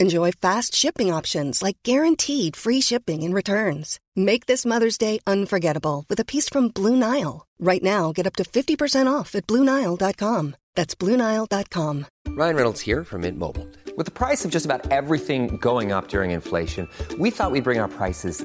Enjoy fast shipping options like guaranteed free shipping and returns. Make this Mother's Day unforgettable with a piece from Blue Nile. Right now, get up to 50% off at BlueNile.com. That's BlueNile.com. Ryan Reynolds here from Mint Mobile. With the price of just about everything going up during inflation, we thought we'd bring our prices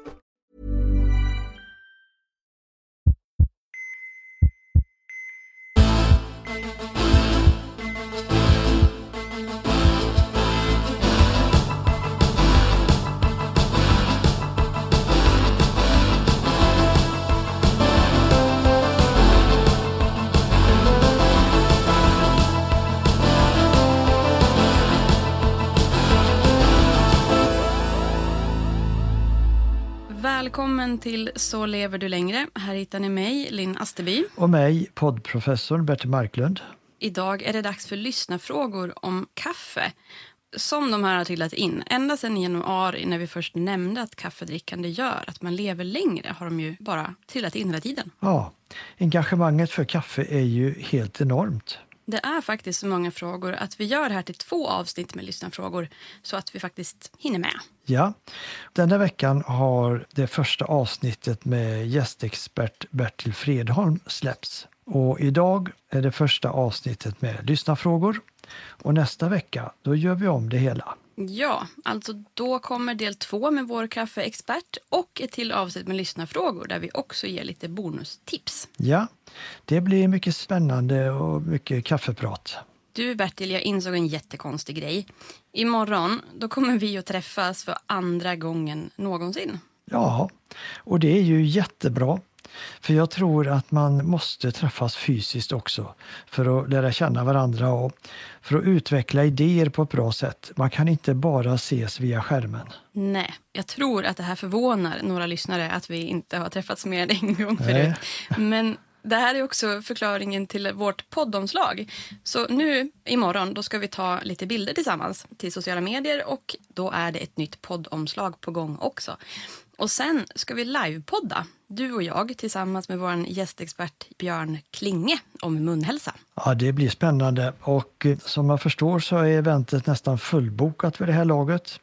Så lever du längre. Här hittar ni mig, Linn Asterby. Och mig, poddprofessorn Bertil Marklund. Idag är det dags för lyssnarfrågor om kaffe. Som de här har trillat in. Ända sedan i januari när vi först nämnde att kaffedrickande gör att man lever längre har de ju bara trillat in hela tiden. Ja, engagemanget för kaffe är ju helt enormt. Det är faktiskt så många frågor att vi gör det här till två avsnitt med lyssnarfrågor så att vi faktiskt hinner med. Ja, denna veckan har det första avsnittet med gästexpert Bertil Fredholm släppts. Och idag är det första avsnittet med lyssnarfrågor. Och nästa vecka, då gör vi om det hela. Ja, alltså då kommer del två med vår kaffeexpert och ett till avsnitt med lyssnarfrågor där vi också ger lite bonustips. Ja, det blir mycket spännande och mycket kaffeprat. Du Bertil, jag insåg en jättekonstig grej. Imorgon, då kommer vi att träffas för andra gången någonsin. Ja, och det är ju jättebra. För jag tror att man måste träffas fysiskt också för att lära känna varandra och för att utveckla idéer på ett bra sätt. Man kan inte bara ses via skärmen. Nej, jag tror att det här förvånar några lyssnare att vi inte har träffats mer än en gång förut. Men det här är också förklaringen till vårt poddomslag. Så nu imorgon då ska vi ta lite bilder tillsammans till sociala medier och då är det ett nytt poddomslag på gång också. Och sen ska vi livepodda, du och jag tillsammans med vår gästexpert Björn Klinge om munhälsa. Ja, det blir spännande och eh, som jag förstår så är eventet nästan fullbokat vid det här laget.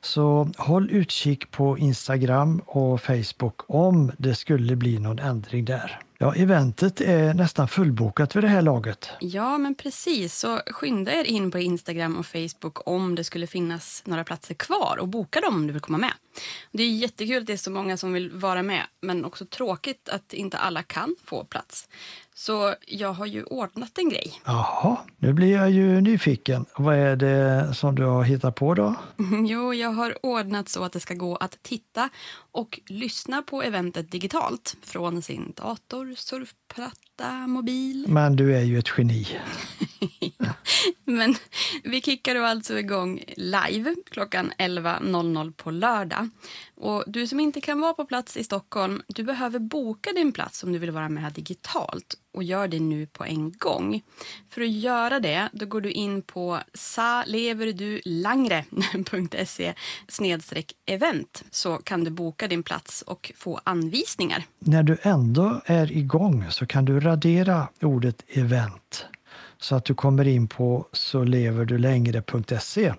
Så håll utkik på Instagram och Facebook om det skulle bli någon ändring där. Ja, eventet är nästan fullbokat vid det här laget. Ja, men precis. Så skynda er in på Instagram och Facebook om det skulle finnas några platser kvar och boka dem om du vill komma med. Det är jättekul att det är så många som vill vara med, men också tråkigt att inte alla kan få plats. Så jag har ju ordnat en grej. Jaha, nu blir jag ju nyfiken. Vad är det som du har hittat på då? Jo, jag har ordnat så att det ska gå att titta och lyssna på eventet digitalt från sin dator, surfplatta, mobil. Men du är ju ett geni. Men vi kickar då alltså igång live klockan 11.00 på lördag. Och du som inte kan vara på plats i Stockholm, du behöver boka din plats om du vill vara med digitalt och gör det nu på en gång. För att göra det, då går du in på saleverdulangre.se snedstreck event så kan du boka din plats och få anvisningar. När du ändå är igång så kan du radera ordet event så att du kommer in på såleverdulängre.se.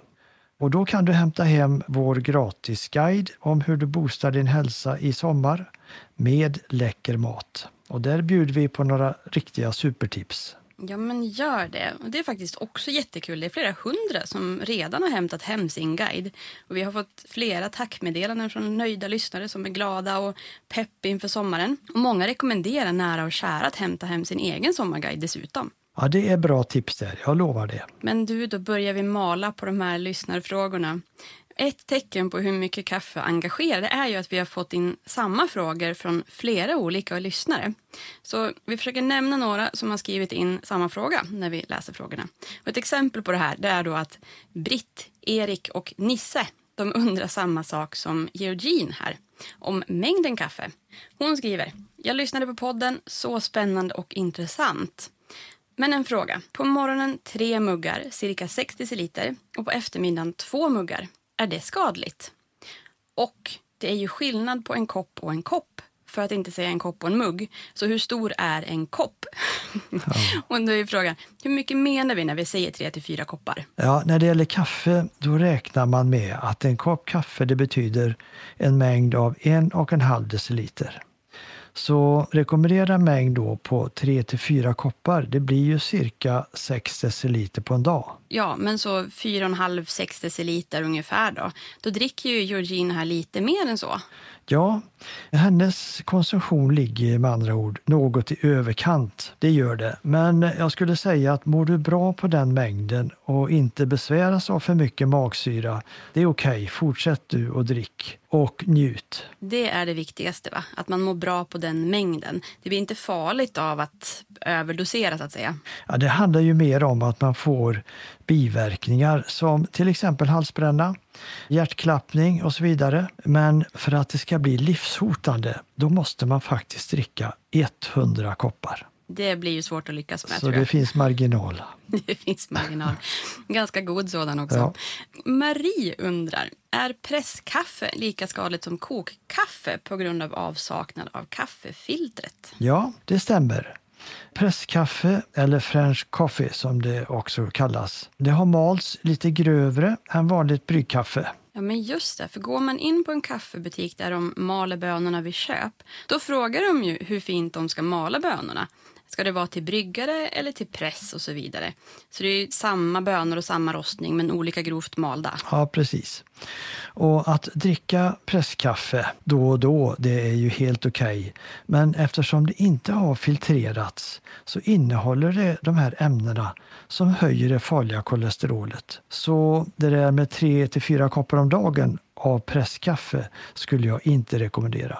Och då kan du hämta hem vår gratisguide om hur du boostar din hälsa i sommar med läcker mat. Och där bjuder vi på några riktiga supertips. Ja, men gör det. Det är faktiskt också jättekul. Det är flera hundra som redan har hämtat hem sin guide. Och vi har fått flera tackmeddelanden från nöjda lyssnare som är glada och pepp inför sommaren. Och många rekommenderar nära och kära att hämta hem sin egen sommarguide dessutom. Ja, det är bra tips där. Jag lovar det. Men du, då börjar vi mala på de här lyssnarfrågorna. Ett tecken på hur mycket kaffe engagerar är ju att vi har fått in samma frågor från flera olika lyssnare. Så vi försöker nämna några som har skrivit in samma fråga när vi läser frågorna. Och ett exempel på det här det är då att Britt, Erik och Nisse de undrar samma sak som Georgine här om mängden kaffe. Hon skriver, jag lyssnade på podden, så spännande och intressant. Men en fråga. På morgonen tre muggar, cirka 60 deciliter och på eftermiddagen två muggar. Är det skadligt? Och det är ju skillnad på en kopp och en kopp. För att inte säga en kopp och en mugg. Så hur stor är en kopp? Ja. och då är frågan, hur mycket menar vi när vi säger tre till fyra koppar? Ja, när det gäller kaffe, då räknar man med att en kopp kaffe det betyder en mängd av en och en halv deciliter. Så rekommendera mängd då på 3 till 4 koppar, det blir ju cirka 6 deciliter på en dag. Ja, men så 4,5-6 deciliter ungefär då. Då dricker ju Georgine här lite mer än så. Ja, hennes konsumtion ligger med andra ord något i överkant. Det gör det. Men jag skulle säga att mår du bra på den mängden och inte besväras av för mycket magsyra, det är okej. Okay. Fortsätt du och drick och njut. Det är det viktigaste, va? att man mår bra på den mängden. Det blir inte farligt av att överdosera så att säga. Ja, det handlar ju mer om att man får biverkningar som till exempel halsbränna, hjärtklappning och så vidare. Men för att det ska bli livshotande, då måste man faktiskt dricka 100 koppar. Det blir ju svårt att lyckas med. Så det finns marginal. det finns marginal. Ganska god sådan också. Ja. Marie undrar, är presskaffe lika skadligt som kokkaffe på grund av avsaknad av kaffefiltret? Ja, det stämmer. Presskaffe, eller French coffee som det också kallas, det har malts lite grövre än vanligt bryggkaffe. Ja, men just det. För går man in på en kaffebutik där de maler bönorna vid köp, då frågar de ju hur fint de ska mala bönorna. Ska det vara till bryggare eller till press och så vidare? Så det är samma bönor och samma rostning men olika grovt malda. Ja, precis. Och att dricka presskaffe då och då, det är ju helt okej. Okay. Men eftersom det inte har filtrerats så innehåller det de här ämnena som höjer det farliga kolesterolet. Så det där med 3 till 4 koppar om dagen av presskaffe skulle jag inte rekommendera.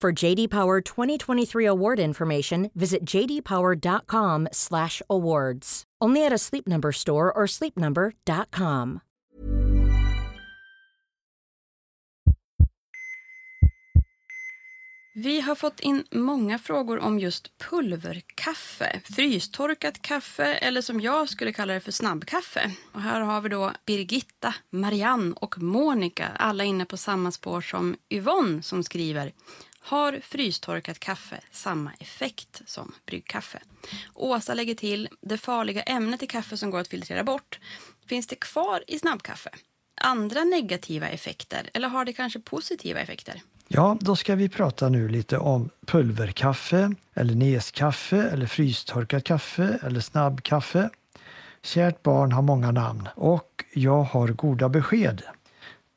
For JD Power 2023 award information, visit jdpower.com/awards. Only at a Sleep Number store or sleepnumber.com. Vi har fått in många frågor om just pulverkaffe, frystorkat kaffe eller som jag skulle kalla det för snabbkaffe. Och här har vi då Birgitta, Marianne och Monica, alla inne på samma spår som Yvonne som skriver har frystorkat kaffe samma effekt som bryggkaffe? Åsa lägger till, det farliga ämnet i kaffe som går att filtrera bort, finns det kvar i snabbkaffe? Andra negativa effekter eller har det kanske positiva effekter? Ja, då ska vi prata nu lite om pulverkaffe, eller neskaffe, eller frystorkat kaffe, eller snabbkaffe. Kärt barn har många namn och jag har goda besked.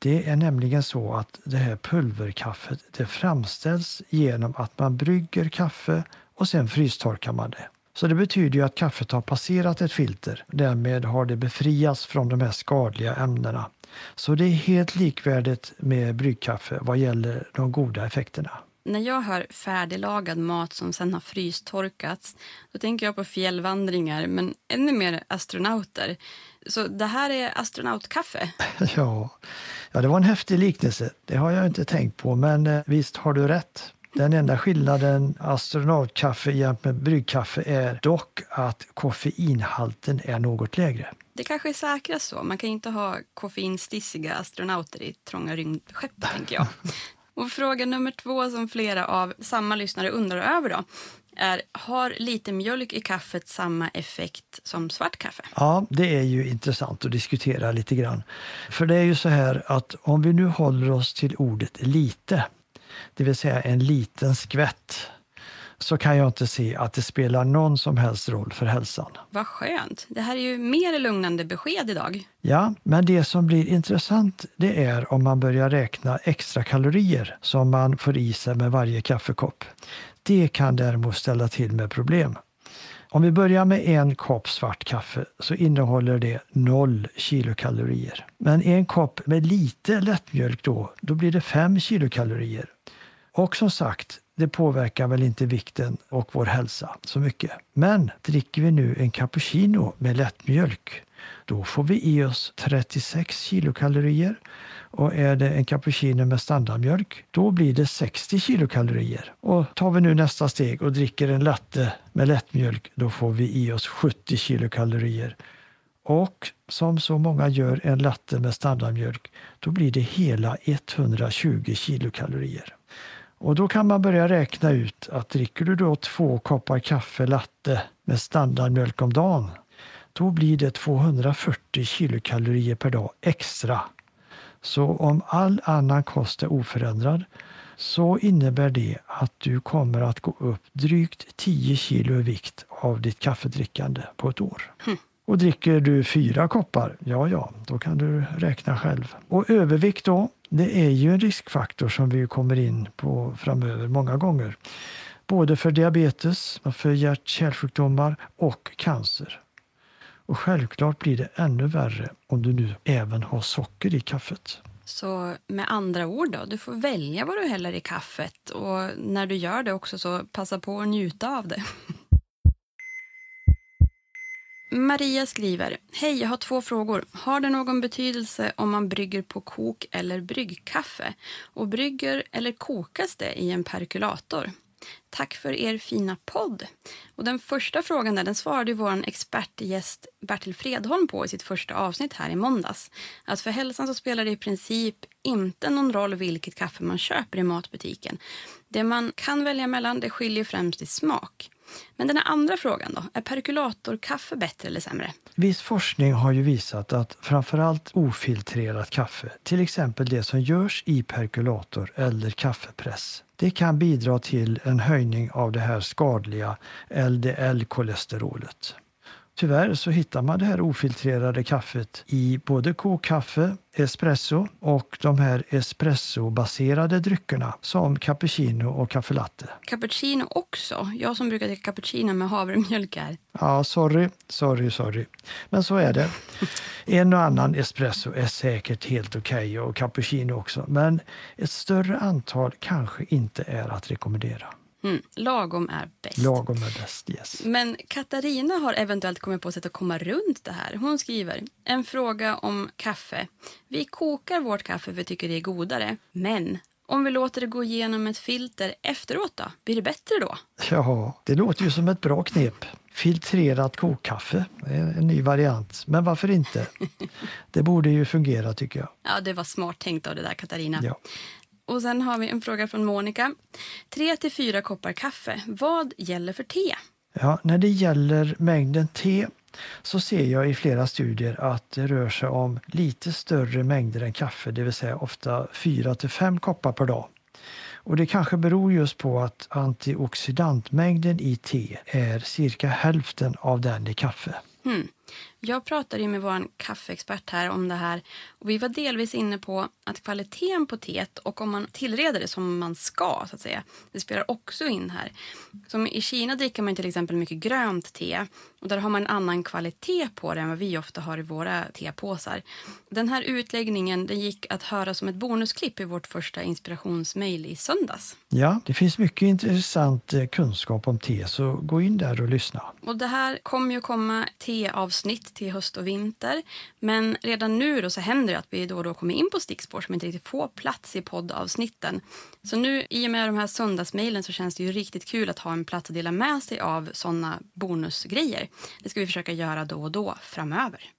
Det är nämligen så att det här pulverkaffet det framställs genom att man brygger kaffe och sen frystorkar man det. Så det betyder ju att kaffet har passerat ett filter. Därmed har det befriats från de här skadliga ämnena. Så det är helt likvärdigt med bryggkaffe vad gäller de goda effekterna. När jag hör färdiglagad mat som sen har frystorkats då tänker jag på fjällvandringar, men ännu mer astronauter. Så det här är astronautkaffe? ja. ja, det var en häftig liknelse. Det har jag inte tänkt på, men eh, visst har du rätt. Den enda skillnaden astronautkaffe jämfört med bryggkaffe är dock att koffeinhalten är något lägre. Det kanske är säkrast så. Man kan inte ha koffeinstissiga astronauter i trånga rymdskepp, tänker jag. Och fråga nummer två som flera av samma lyssnare undrar över då är har lite mjölk i kaffet samma effekt som svart kaffe? Ja, det är ju intressant att diskutera lite grann. För det är ju så här att om vi nu håller oss till ordet lite, det vill säga en liten skvätt, så kan jag inte se att det spelar någon som helst roll för hälsan. Vad skönt. Det här är ju mer lugnande besked idag. Ja, men det som blir intressant det är om man börjar räkna extra kalorier som man får i sig med varje kaffekopp. Det kan däremot ställa till med problem. Om vi börjar med en kopp svart kaffe så innehåller det 0 kilokalorier. Men en kopp med lite lättmjölk då, då blir det 5 kilokalorier. Och som sagt, det påverkar väl inte vikten och vår hälsa så mycket. Men dricker vi nu en cappuccino med lättmjölk, då får vi i oss 36 kilokalorier. Och är det en cappuccino med standardmjölk, då blir det 60 kilokalorier. Och tar vi nu nästa steg och dricker en latte med lättmjölk, då får vi i oss 70 kilokalorier. Och som så många gör en latte med standardmjölk, då blir det hela 120 kilokalorier. Och då kan man börja räkna ut att dricker du då två koppar kaffe latte med standardmjölk om dagen, då blir det 240 kilokalorier per dag extra. Så om all annan kost är oförändrad så innebär det att du kommer att gå upp drygt 10 kilo i vikt av ditt kaffedrickande på ett år. Mm. Och dricker du fyra koppar, ja ja, då kan du räkna själv. Och övervikt då, det är ju en riskfaktor som vi kommer in på framöver många gånger. Både för diabetes, för hjärt-kärlsjukdomar och cancer. Och självklart blir det ännu värre om du nu även har socker i kaffet. Så med andra ord då, du får välja vad du häller i kaffet och när du gör det också så passa på att njuta av det. Maria skriver, hej jag har två frågor. Har det någon betydelse om man brygger på kok eller bryggkaffe? Och brygger eller kokas det i en perkulator? Tack för er fina podd. Och den första frågan där, den svarade ju vår expertgäst Bertil Fredholm på i sitt första avsnitt här i måndags. Att för hälsan så spelar det i princip inte någon roll vilket kaffe man köper i matbutiken. Det man kan välja mellan det skiljer främst i smak. Men den här andra frågan då, är perkulatorkaffe bättre eller sämre? Viss forskning har ju visat att framförallt ofiltrerat kaffe, till exempel det som görs i perkulator eller kaffepress, det kan bidra till en höjning av det här skadliga LDL-kolesterolet. Tyvärr så hittar man det här ofiltrerade kaffet i både kokkaffe, espresso och de här espressobaserade dryckerna som cappuccino och caffè latte. Cappuccino också? Jag som brukar dricka cappuccino med havremjölk här. Ja, sorry, sorry, sorry. Men så är det. En och annan espresso är säkert helt okej okay och cappuccino också. Men ett större antal kanske inte är att rekommendera. Mm, lagom är bäst. Lagom är bäst, yes. Men Katarina har eventuellt kommit på sätt att komma runt det här. Hon skriver, en fråga om kaffe. Vi kokar vårt kaffe för vi tycker det är godare. Men om vi låter det gå igenom ett filter efteråt då? Blir det bättre då? Ja, det låter ju som ett bra knep. Filtrerat kokkaffe, en ny variant. Men varför inte? Det borde ju fungera tycker jag. Ja, det var smart tänkt av det där Katarina. Ja. Och sen har vi en fråga från Monica. Tre till fyra koppar kaffe. Vad gäller för te? Ja, när det gäller mängden te så ser jag i flera studier att det rör sig om lite större mängder än kaffe, det vill säga ofta 4 till 5 koppar per dag. Och det kanske beror just på att antioxidantmängden i te är cirka hälften av den i kaffe. Hmm. Jag pratade ju med vår kaffeexpert här om det här och vi var delvis inne på att kvaliteten på teet och om man tillreder det som man ska, så att säga, det spelar också in här. Som I Kina dricker man till exempel mycket grönt te och där har man en annan kvalitet på det än vad vi ofta har i våra tepåsar. Den här utläggningen den gick att höra som ett bonusklipp i vårt första inspirationsmail i söndags. Ja, det finns mycket intressant eh, kunskap om te, så gå in där och lyssna. Och det här kommer ju komma avsnitt till höst och vinter. Men redan nu då så händer det att vi då och då kommer in på stickspår som inte riktigt får plats i poddavsnitten. Så nu i och med de här söndagsmejlen så känns det ju riktigt kul att ha en plats att dela med sig av sådana bonusgrejer. Det ska vi försöka göra då och då framöver.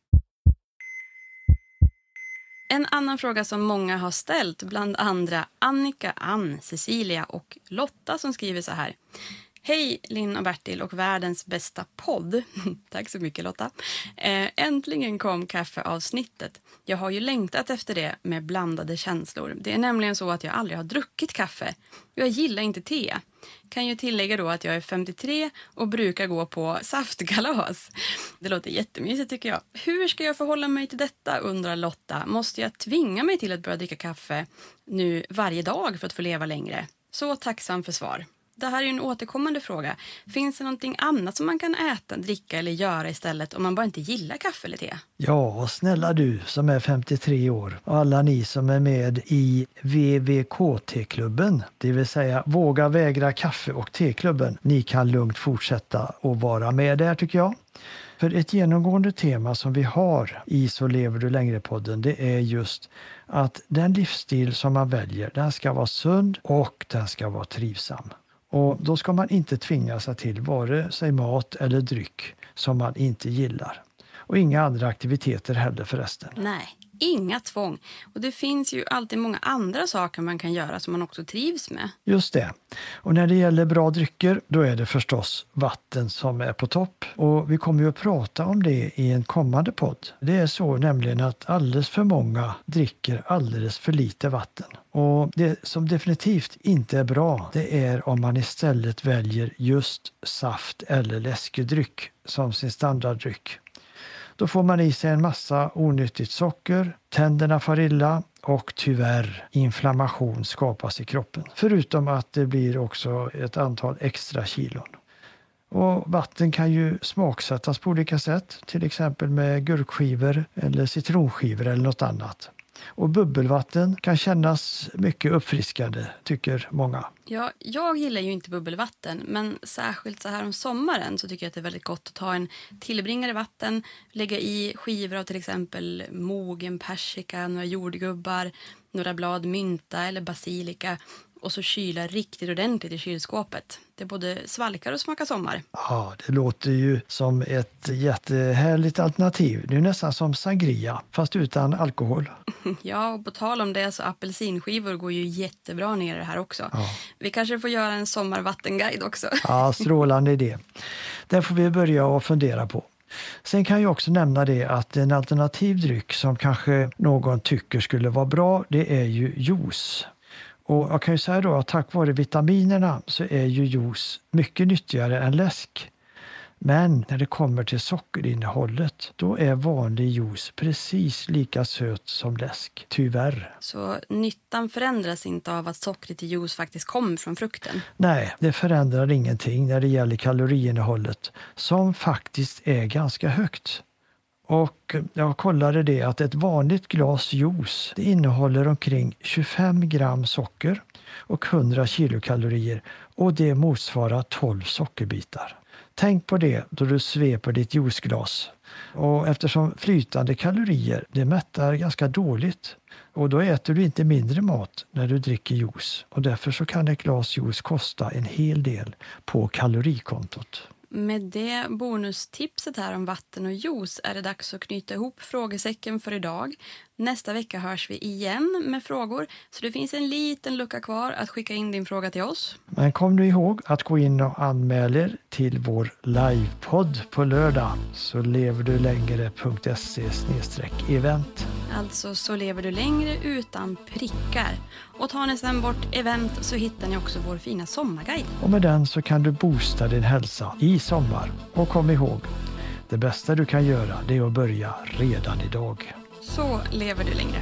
En annan fråga som många har ställt, bland andra Annika, Ann, Cecilia och Lotta som skriver så här. Hej Linn och Bertil och världens bästa podd. Tack så mycket Lotta. Eh, äntligen kom kaffeavsnittet. Jag har ju längtat efter det med blandade känslor. Det är nämligen så att jag aldrig har druckit kaffe. Jag gillar inte te. Kan ju tillägga då att jag är 53 och brukar gå på saftkalas. Det låter jättemysigt tycker jag. Hur ska jag förhålla mig till detta undrar Lotta. Måste jag tvinga mig till att börja dricka kaffe nu varje dag för att få leva längre? Så tacksam för svar det här är en återkommande fråga. Finns det någonting annat som man kan äta, dricka eller göra istället om man bara inte gillar kaffe eller te? Ja, snälla du som är 53 år och alla ni som är med i VVKT-klubben, det vill säga Våga vägra kaffe och teklubben. Ni kan lugnt fortsätta att vara med där tycker jag. För ett genomgående tema som vi har i Så lever du längre-podden, det är just att den livsstil som man väljer, den ska vara sund och den ska vara trivsam. Och då ska man inte tvinga sig till vare sig mat eller dryck som man inte gillar. Och inga andra aktiviteter heller förresten. Nej, inga tvång. Och det finns ju alltid många andra saker man kan göra som man också trivs med. Just det. Och när det gäller bra drycker, då är det förstås vatten som är på topp. Och vi kommer ju att prata om det i en kommande podd. Det är så nämligen att alldeles för många dricker alldeles för lite vatten. Och det som definitivt inte är bra, det är om man istället väljer just saft eller läskedryck som sin standarddryck. Då får man i sig en massa onyttigt socker, tänderna far illa och tyvärr inflammation skapas i kroppen. Förutom att det blir också ett antal extra kilon. Och vatten kan ju smaksättas på olika sätt, till exempel med gurkskivor eller citronskivor eller något annat. Och bubbelvatten kan kännas mycket uppfriskande, tycker många. Ja, jag gillar ju inte bubbelvatten, men särskilt så här om sommaren så tycker jag att det är väldigt gott att ta en tillbringare vatten, lägga i skivor av till exempel mogen persika, några jordgubbar, några blad mynta eller basilika och så kyla riktigt ordentligt i kylskåpet. Det både svalkar och smakar sommar. Ja, det låter ju som ett jättehärligt alternativ. Det är nästan som sangria, fast utan alkohol. Ja, och på tal om det så apelsinskivor går ju jättebra ner i det här också. Ja. Vi kanske får göra en sommarvattenguide också. Ja, strålande idé. Den får vi börja och fundera på. Sen kan jag också nämna det att en alternativ dryck som kanske någon tycker skulle vara bra, det är ju juice. Och jag kan ju säga då att tack vare vitaminerna så är ju juice mycket nyttigare än läsk. Men när det kommer till sockerinnehållet, då är vanlig juice precis lika söt som läsk, tyvärr. Så nyttan förändras inte av att sockret i juice faktiskt kommer från frukten? Nej, det förändrar ingenting när det gäller kaloriinnehållet, som faktiskt är ganska högt. Och jag kollade det att ett vanligt glas juice det innehåller omkring 25 gram socker och 100 kilokalorier och det motsvarar 12 sockerbitar. Tänk på det då du sveper ditt juiceglas. Och eftersom flytande kalorier det mättar ganska dåligt och då äter du inte mindre mat när du dricker juice och därför så kan ett glas juice kosta en hel del på kalorikontot. Med det bonustipset här om vatten och juice är det dags att knyta ihop frågesäcken för idag. Nästa vecka hörs vi igen med frågor, så det finns en liten lucka kvar att skicka in din fråga till oss. Men kom nu ihåg att gå in och anmäla till vår livepodd på lördag, så lever du längre.se event. Alltså Så lever du längre utan prickar. Och tar ni sen bort event så hittar ni också vår fina sommarguide. Och med den så kan du boosta din hälsa i sommar. Och kom ihåg, det bästa du kan göra det är att börja redan idag. Så lever du längre.